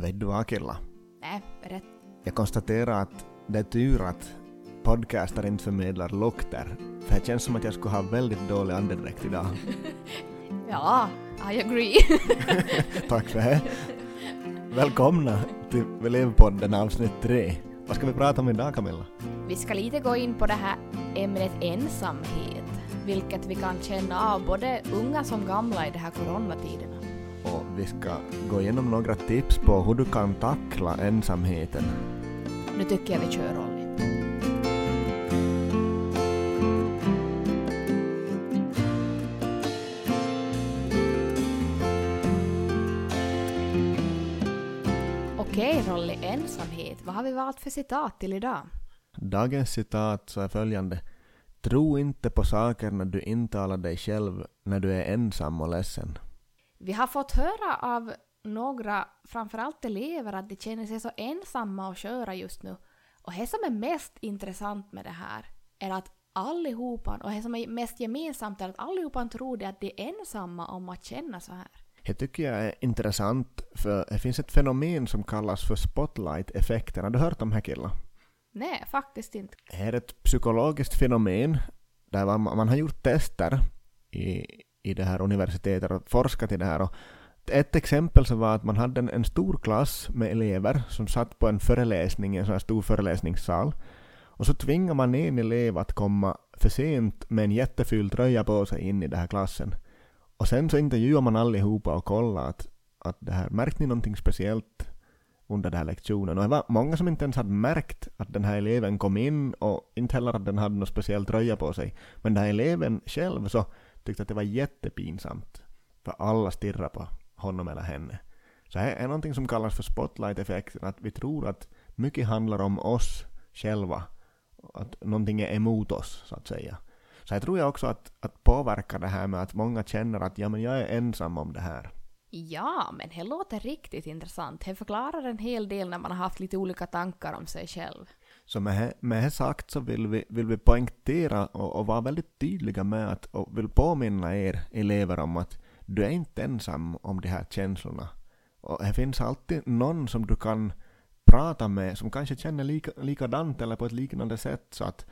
Vet du vad Akilla? Nej, berätta. Jag konstaterar att det är tur att podcaster inte förmedlar lukter. För det känns som att jag skulle ha väldigt dålig andedräkt idag. Ja, I agree. Tack för det. Välkomna till Elevpodden avsnitt 3. Vad ska vi prata om idag Camilla? vi ska lite gå in på det här ämnet ensamhet, vilket vi kan känna av både unga som gamla i de här coronatiderna. Vi ska gå igenom några tips på hur du kan tackla ensamheten. Nu tycker jag vi kör Olli. Okej Rolli, ensamhet. Vad har vi valt för citat till idag? Dagens citat så är följande. Tro inte på saker när du intalar dig själv när du är ensam och ledsen. Vi har fått höra av några, framförallt elever, att de känner sig så ensamma och köra just nu. Och det som är mest intressant med det här är att allihopa, och det som är mest gemensamt är att allihopa tror det att de är ensamma om att känna så här. Det tycker jag är intressant för det finns ett fenomen som kallas för spotlight-effekten. Har du hört om det här killar? Nej, faktiskt inte. Det är ett psykologiskt fenomen där man, man har gjort tester i, i det här universitetet och forskat i det här. Och ett exempel så var att man hade en, en stor klass med elever som satt på en föreläsning i en sån här stor föreläsningssal. Och så tvingar man en elev att komma för sent med en jätteful tröja på sig in i den här klassen. Och sen så intervjuar man allihopa och kollar att, att det här, märkte ni någonting speciellt under den här lektionen? Och det var många som inte ens hade märkt att den här eleven kom in och inte heller att den hade någon speciell tröja på sig. Men den här eleven själv så tyckte att det var jättepinsamt. För alla stirrar på honom eller henne. Så det är någonting som kallas för spotlight-effekten, att vi tror att mycket handlar om oss själva. Att någonting är emot oss, så att säga. Så jag tror jag också att, att påverka det här med att många känner att ja, men jag är ensam om det här. Ja, men det låter riktigt intressant. Det förklarar en hel del när man har haft lite olika tankar om sig själv. Så med med det sagt så vill vi, vill vi poängtera och, och vara väldigt tydliga med att och vill påminna er elever om att du är inte ensam om de här känslorna. Och det finns alltid någon som du kan prata med som kanske känner lika, likadant eller på ett liknande sätt så att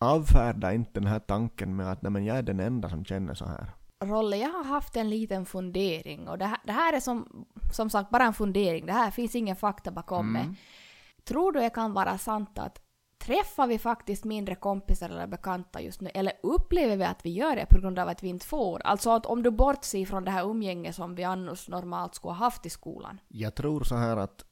avfärda inte den här tanken med att nej men jag är den enda som känner så här. Rolle, jag har haft en liten fundering och det här, det här är som, som sagt bara en fundering, det här finns ingen fakta bakom Mm. det. Tror du det kan vara sant att träffar vi faktiskt mindre kompisar eller bekanta just nu eller upplever vi att vi gör det på grund av att vi inte får? Alltså att om du bortser från det här umgänget som vi annars normalt skulle ha haft i skolan. Jag tror så här att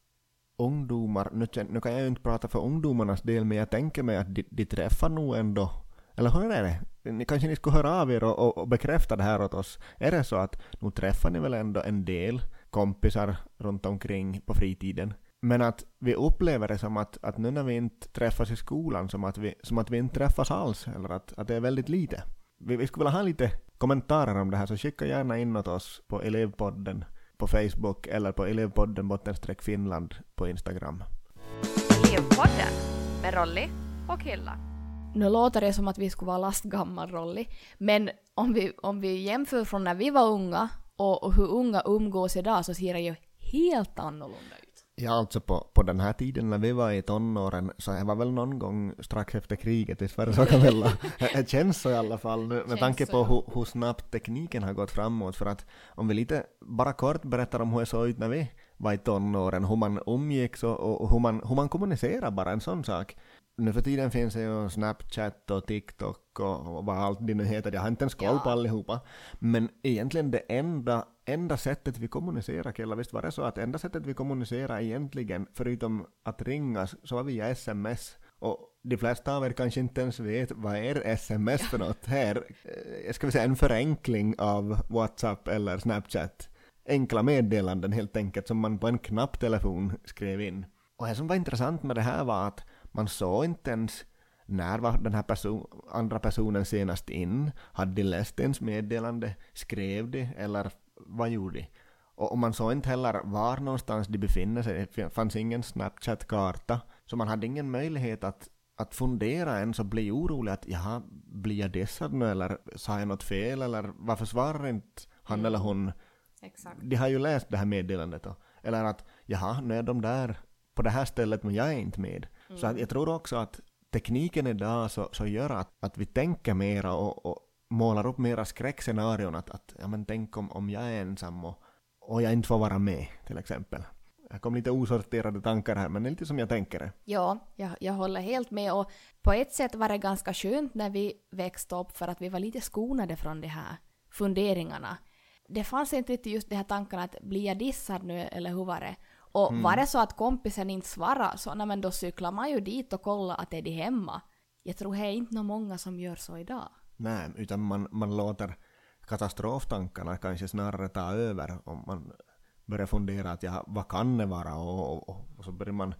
ungdomar, nu, nu kan jag ju inte prata för ungdomarnas del, men jag tänker mig att de, de träffar nog ändå, eller hur är det? Ni, kanske ni skulle höra av er och, och, och bekräfta det här åt oss. Är det så att nu träffar ni väl ändå en del kompisar runt omkring på fritiden? Men att vi upplever det som att, att nu när vi inte träffas i skolan, som att vi, som att vi inte träffas alls, eller att, att det är väldigt lite. Vi, vi skulle vilja ha lite kommentarer om det här, så skicka gärna in åt oss på elevpodden på Facebook eller på elevpodden bottenstreck Finland på Instagram. Elevpodden med Rolly och Hilla. Nu låter det som att vi skulle vara lastgammal Rolli, men om vi, om vi jämför från när vi var unga och, och hur unga umgås idag så ser det ju helt annorlunda ut. Ja, alltså på, på den här tiden när vi var i tonåren, så det var väl någon gång strax efter kriget, var det så Camilla? Det- Det känns så i alla fall, nu, med tanke på hur, hur snabbt tekniken har gått framåt. För att om vi lite bara kort berättar om hur det såg ut när vi var i tonåren, hur man umgicks och, och hur, man, hur man kommunicerar, bara en sån sak. Nu för tiden finns det ju Snapchat och TikTok och, och vad allt det nu heter, jag har inte ens koll på Ja. allihopa. Men egentligen det enda, enda sättet vi kommunicerar killar, visst var det så att enda sättet vi kommunicerar egentligen, förutom att ringas, så var via sms. Och de flesta av er kanske inte ens vet vad är sms för något här. eh, Ska vi säga en förenkling av WhatsApp eller Snapchat. Enkla meddelanden helt enkelt som man på en knapptelefon skrev in. Och det som var intressant med det här var att man såg inte ens när var den här person, andra personen senast in? Hade de läst ens meddelande? Skrev de? Eller vad gjorde de? Och, och man såg inte heller var någonstans de befinner sig. Det fanns ingen Snapchat-karta. Så man hade ingen möjlighet att, att fundera ens och bli orolig att jaha, blir jag dissad nu eller sa jag något fel eller varför svarar inte han eller hon? Exakt. De har ju läst det här meddelandet och Eller att jaha, nu är de där på det här stället men jag är inte med. Så att jag tror också att tekniken idag så, så gör att, att vi tänker mera och, och målar upp mera skräckscenarion att, att ja men tänk om, om jag är ensam och, och jag inte får vara med till exempel. Jag kom lite osorterade tankar här men det är lite som jag tänker det. Ja, jag, jag håller helt med och på ett sätt var det ganska skönt när vi växte upp för att vi var lite skonade från de här funderingarna. Det fanns inte riktigt just de här tankarna att blir jag dissad nu eller hur var det? Och var det så att kompisen inte svarade så nej, men då cyklar man ju dit och kollar att är de hemma. Jag tror det är inte någon många som gör så idag. Nej, utan man, man låter katastroftankarna kanske snarare ta över om man börjar fundera att ja, vad kan det vara? Och, och, och så börjar man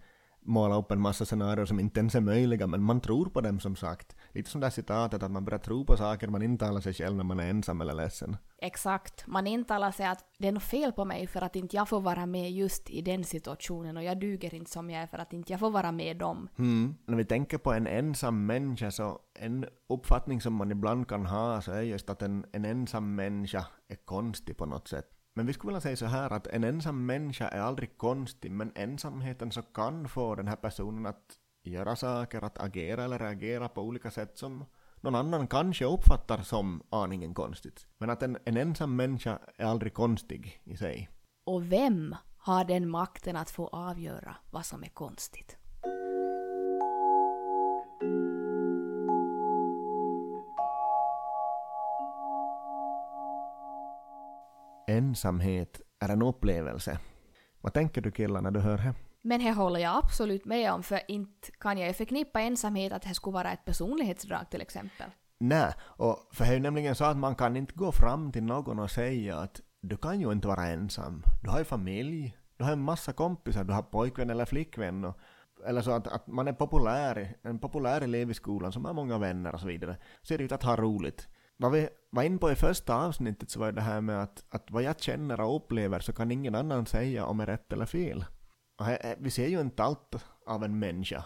måla upp en massa scenarier som inte ens är möjliga men man tror på dem som sagt. Lite som det här citatet att man börjar tro på saker man intalar sig själv när man är ensam eller ledsen. Exakt. Man intalar sig att det är något fel på mig för att inte jag får vara med just i den situationen och jag duger inte som jag är för att inte jag får vara med dem. Mm. När vi tänker på en ensam människa så en uppfattning som man ibland kan ha så är just att en, en ensam människa är konstig på något sätt. Men vi skulle vilja säga så här att en ensam människa är aldrig konstig men ensamheten så kan få den här personen att göra saker, att agera eller reagera på olika sätt som någon annan kanske uppfattar som aningen konstigt. Men att en, en ensam människa är aldrig konstig i sig. Och vem har den makten att få avgöra vad som är konstigt? Ensamhet är en upplevelse. Vad tänker du killar när du hör det? Men det håller jag absolut med om, för inte kan jag ju förknippa ensamhet att det skulle vara ett personlighetsdrag till exempel. Nej, och för det är ju nämligen så att man kan inte gå fram till någon och säga att du kan ju inte vara ensam. Du har ju familj, du har en massa kompisar, du har pojkvän eller flickvän och, eller så att, att man är populär, en populär elev i skolan som har många vänner och så vidare. Ser ut att ha roligt. Vad vi var inne på i första avsnittet så var det här med att, att vad jag känner och upplever så kan ingen annan säga om är rätt eller fel. Och här, vi ser ju inte allt av en människa.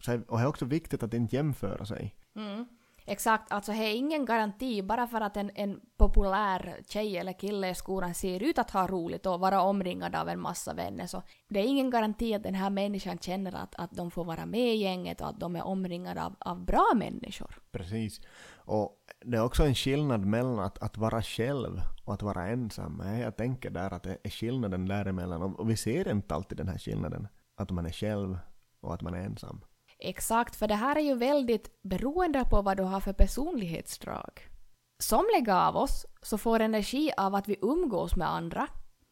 Så, och det är också viktigt att inte jämföra sig. Mm. Exakt, alltså det är ingen garanti bara för att en, en populär tjej eller kille i skolan ser ut att ha roligt och vara omringad av en massa vänner så det är ingen garanti att den här människan känner att, att de får vara med i gänget och att de är omringade av, av bra människor. Precis. Och det är också en skillnad mellan att, att vara själv och att vara ensam. Jag tänker där att det är skillnaden däremellan och vi ser inte alltid den här skillnaden. Att man är själv och att man är ensam. Exakt, för det här är ju väldigt beroende på vad du har för personlighetsdrag. Somliga av oss så får energi av att vi umgås med andra,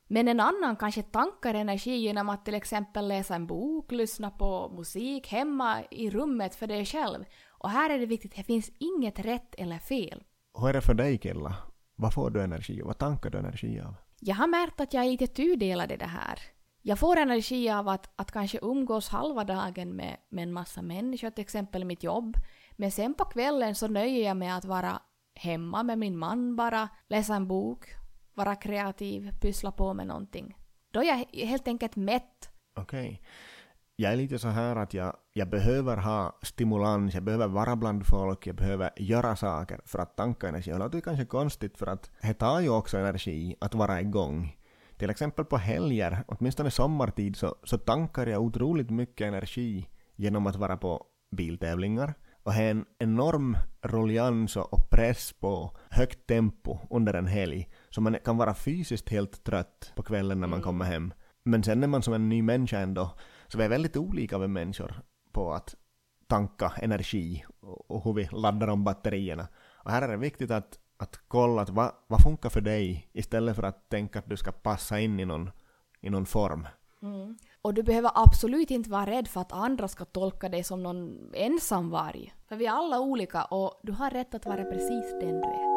men en annan kanske tankar energi genom att till exempel läsa en bok, lyssna på musik hemma i rummet för dig själv. Och här är det viktigt, det finns inget rätt eller fel. Hur är det för dig Killa? Vad får du energi av? Vad tankar du energi av? Jag har märkt att jag är lite tudelad i det här. Jag får energi av att, att kanske umgås halva dagen med, med en massa människor, till exempel mitt jobb. Men sen på kvällen så nöjer jag mig att vara hemma med min man bara, läsa en bok, vara kreativ, pyssla på med någonting. Då är jag helt enkelt mätt. Okej. Okay. Jag är lite så här att jag, jag behöver ha stimulans, jag behöver vara bland folk, jag behöver göra saker för att tanka energi. Och det låter kanske konstigt för att det tar ju också energi att vara igång. Till exempel på helger, åtminstone sommartid, så, så tankar jag otroligt mycket energi genom att vara på biltävlingar och ha en enorm rullians och press på högt tempo under en helg. Så man kan vara fysiskt helt trött på kvällen när man Mm. kommer hem. Men sen är man som en ny människa ändå. Så vi är väldigt olika vi människor på att tanka energi och, hur vi laddar om batterierna. Och här är det viktigt att, att kolla att vad, vad funkar för dig istället för att tänka att du ska passa in i någon, i någon form. Mm. Och du behöver absolut inte vara rädd för att andra ska tolka dig som någon ensamvarg. För vi är alla olika och du har rätt att vara precis den du är.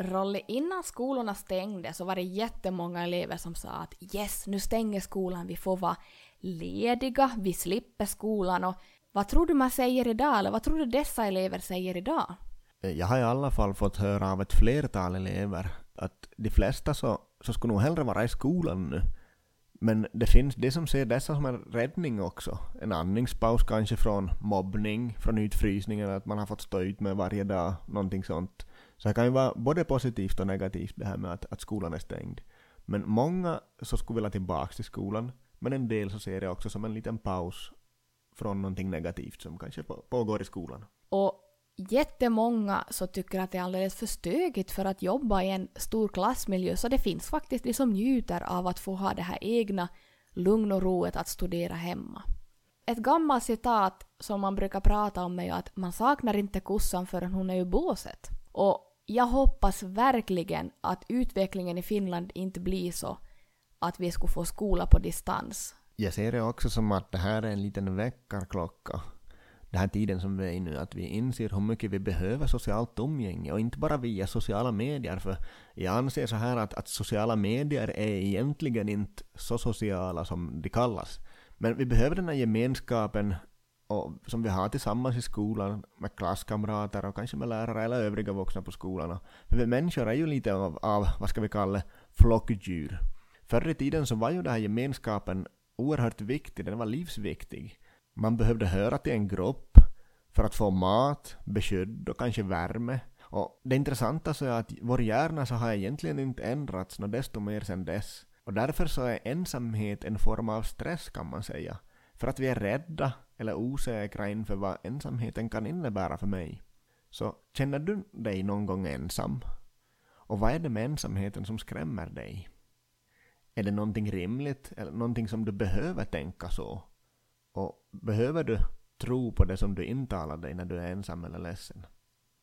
Rolle, innan skolorna stängde så var det jättemånga elever som sa att yes, nu stänger skolan, vi får vara lediga, vi slipper skolan och vad tror du man säger idag, eller vad tror du dessa elever säger idag? Eh, jag har i alla fall fått höra av ett flertal elever att de flesta så, så skulle nog hellre vara i skolan nu. Men det finns de som ser dessa som en räddning också. En andningspaus kanske från mobbning, från utfrysningen, att man har fått stå ut med varje dag, någonting sånt. Så det kan ju vara både positivt och negativt det här med att, att skolan är stängd. Men många så skulle vilja tillbaka till skolan, men en del så ser det också som en liten paus från någonting negativt som kanske pågår i skolan. Och jättemånga så tycker att det är alldeles för stökigt för att jobba i en stor klassmiljö så det finns faktiskt de som njuter av att få ha det här egna lugn och roet att studera hemma. Ett gammalt citat som man brukar prata om är ju att man saknar inte kossan förrän hon är ur båset. Och jag hoppas verkligen att utvecklingen i Finland inte blir så att vi skulle få skola på distans. Jag ser det också som att det här är en liten väckarklocka den här tiden som vi är i nu, att vi inser hur mycket vi behöver socialt umgänge och inte bara via sociala medier, för jag anser så här att, att sociala medier är egentligen inte så sociala som de kallas. Men vi behöver den här gemenskapen och, som vi har tillsammans i skolan med klasskamrater och kanske med lärare eller övriga vuxna på skolan. För vi människor är ju lite av, av vad ska vi kalla flockdjur. Förr i tiden så var ju den här gemenskapen oerhört viktig, den var livsviktig. Man behövde höra till en grupp för att få mat, beskydd och kanske värme. Och det intressanta så är att vår hjärna så har egentligen inte ändrats något desto mer sedan dess. Och därför så är ensamhet en form av stress kan man säga. För att vi är rädda eller osäkra inför vad ensamheten kan innebära för mig. Så känner du dig någon gång ensam? Och vad är det med ensamheten som skrämmer dig? Är det någonting rimligt eller någonting som du behöver tänka så? Och behöver du tro på det som du intalar dig när du är ensam eller ledsen?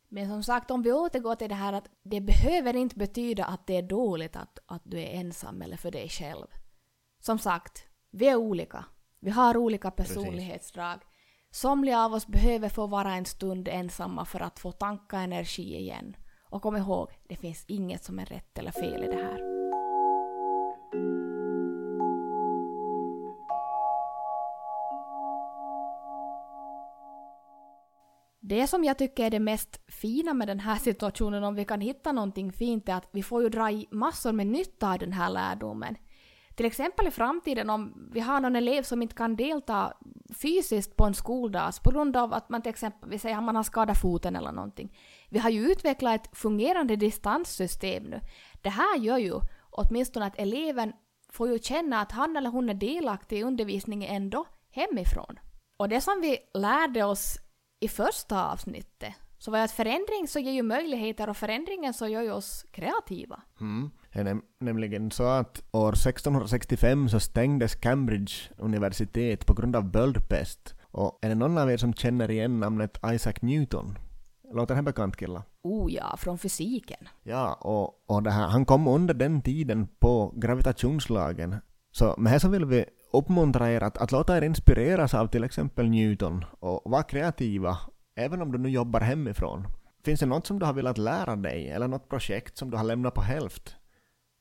Men som sagt, om vi återgår till det här att det behöver inte betyda att det är dåligt att, att du är ensam eller för dig själv. Som sagt, vi är olika. Vi har olika personlighetsdrag. Somliga av oss behöver få vara en stund ensamma för att få tanka energi igen. Och kom ihåg, det finns inget som är rätt eller fel i det här. Det som jag tycker är det mest fina med den här situationen, om vi kan hitta någonting fint, är att vi får ju dra i massor med nytta av den här lärdomen. Till exempel i framtiden om vi har någon elev som inte kan delta fysiskt på en skoldag på grund av att man till exempel vi säger att man har skadat foten eller någonting. Vi har ju utvecklat ett fungerande distanssystem nu. Det här gör ju åtminstone att eleven får ju känna att han eller hon är delaktig i undervisningen ändå hemifrån. Och det som vi lärde oss i första avsnittet så var ju att förändring så ger ju möjligheter och förändringen så gör ju oss kreativa. Mm. Det är näm nämligen så att år 1665 så stängdes Cambridge universitet på grund av böldpest. Och är det någon av er som känner igen namnet Isaac Newton? Låter det bekant killa? Oh ja, från fysiken. Ja, och, och det här, han kom under den tiden på gravitationslagen. Så med här så vill vi uppmuntra er att, att låta er inspireras av till exempel Newton och vara kreativa, även om du nu jobbar hemifrån. Finns det något som du har velat lära dig, eller något projekt som du har lämnat på hälft?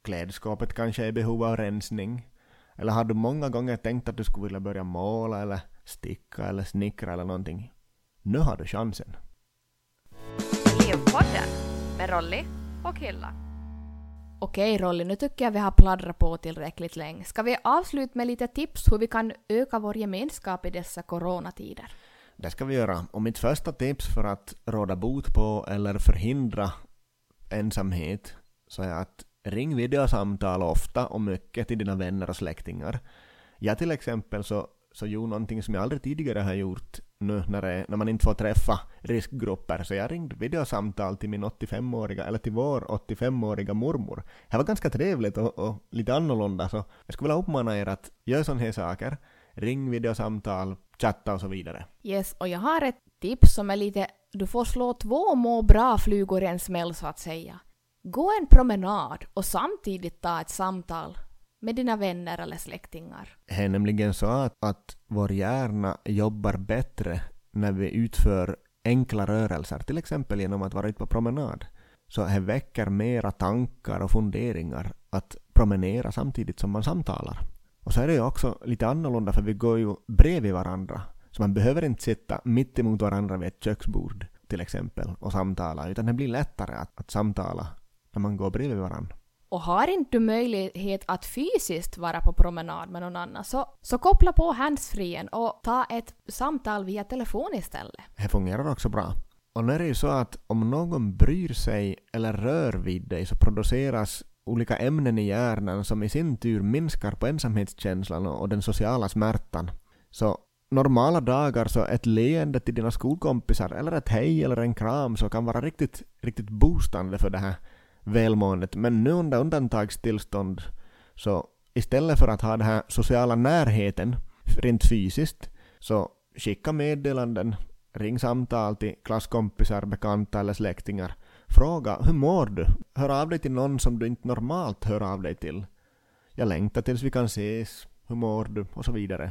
Klädskapet kanske är i behov av rensning? Eller har du många gånger tänkt att du skulle vilja börja måla eller sticka eller snickra eller någonting? Nu har du chansen. Elevpodden med Rolly och Killa. Okej Rolly, nu tycker jag vi har pladdrat på tillräckligt länge. Ska vi avsluta med lite tips hur vi kan öka vår gemenskap i dessa coronatider? Det ska vi göra. Och mitt första tips för att råda bot på eller förhindra ensamhet så är att ring videosamtal ofta och mycket till dina vänner och släktingar. Jag till exempel så, så gjorde någonting som jag aldrig tidigare har gjort nu när, det, när man inte får träffa riskgrupper. Så jag ringde videosamtal till min 85-åriga, eller till vår 85-åriga mormor. Det var ganska trevligt och, och, lite annorlunda så jag skulle vilja uppmana er att göra sådana här saker. Ring videosamtal, chatta och så vidare. Yes, och jag har ett tips som är lite, du får slå två må bra flugor i en smäll så att säga. Gå en promenad och samtidigt ta ett samtal med dina vänner eller släktingar. Det är nämligen så att, att vår hjärna jobbar bättre när vi utför enkla rörelser, till exempel genom att vara ute på promenad. Så det väcker mera tankar och funderingar att promenera samtidigt som man samtalar. Och så är det ju också lite annorlunda för vi går ju bredvid varandra. Så man behöver inte sitta mitt emot varandra vid ett köksbord till exempel och samtala, utan det blir lättare att, att samtala när man går bredvid varandra. Och har inte du möjlighet att fysiskt vara på promenad med någon annan så, så koppla på handsfrien och ta ett samtal via telefon istället. Det fungerar också bra. Och nu är det ju så att om någon bryr sig eller rör vid dig så produceras olika ämnen i hjärnan som i sin tur minskar på ensamhetskänslan och den sociala smärtan. Så normala dagar så ett leende till dina skolkompisar eller ett hej eller en kram så kan vara riktigt, riktigt boostande för det här välmåendet. Men nu under undantagstillstånd så istället för att ha den här sociala närheten rent fysiskt så skicka meddelanden, ring samtal till klasskompisar, bekanta eller släktingar. Fråga hur mår du? Hör av dig till någon som du inte normalt hör av dig till. Jag längtar tills vi kan ses. Hur mår du? Och så vidare.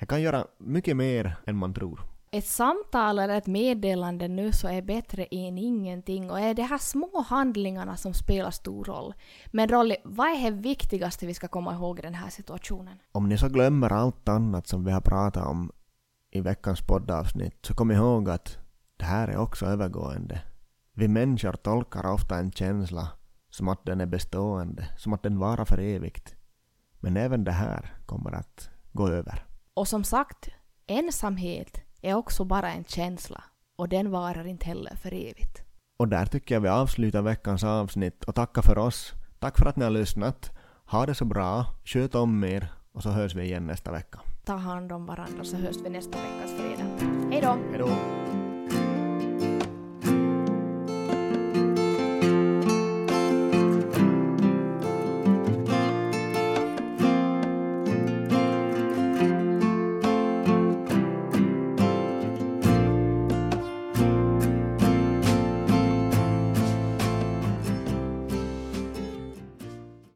Det kan göra mycket mer än man tror. Ett samtal eller ett meddelande nu så är bättre än ingenting och är de här små handlingarna som spelar stor roll. Men Rolly, vad är det viktigaste vi ska komma ihåg i den här situationen? Om ni så glömmer allt annat som vi har pratat om i veckans poddavsnitt så kom ihåg att det här är också övergående. Vi människor tolkar ofta en känsla som att den är bestående, som att den varar för evigt. Men även det här kommer att gå över. Och som sagt, ensamhet är också bara en känsla och den varar inte heller för evigt. Och där tycker jag vi avslutar veckans avsnitt och tackar för oss. Tack för att ni har lyssnat. Ha det så bra, sköt om er och så hörs vi igen nästa vecka. Ta hand om varandra så hörs vi nästa veckas fredag. Hej då!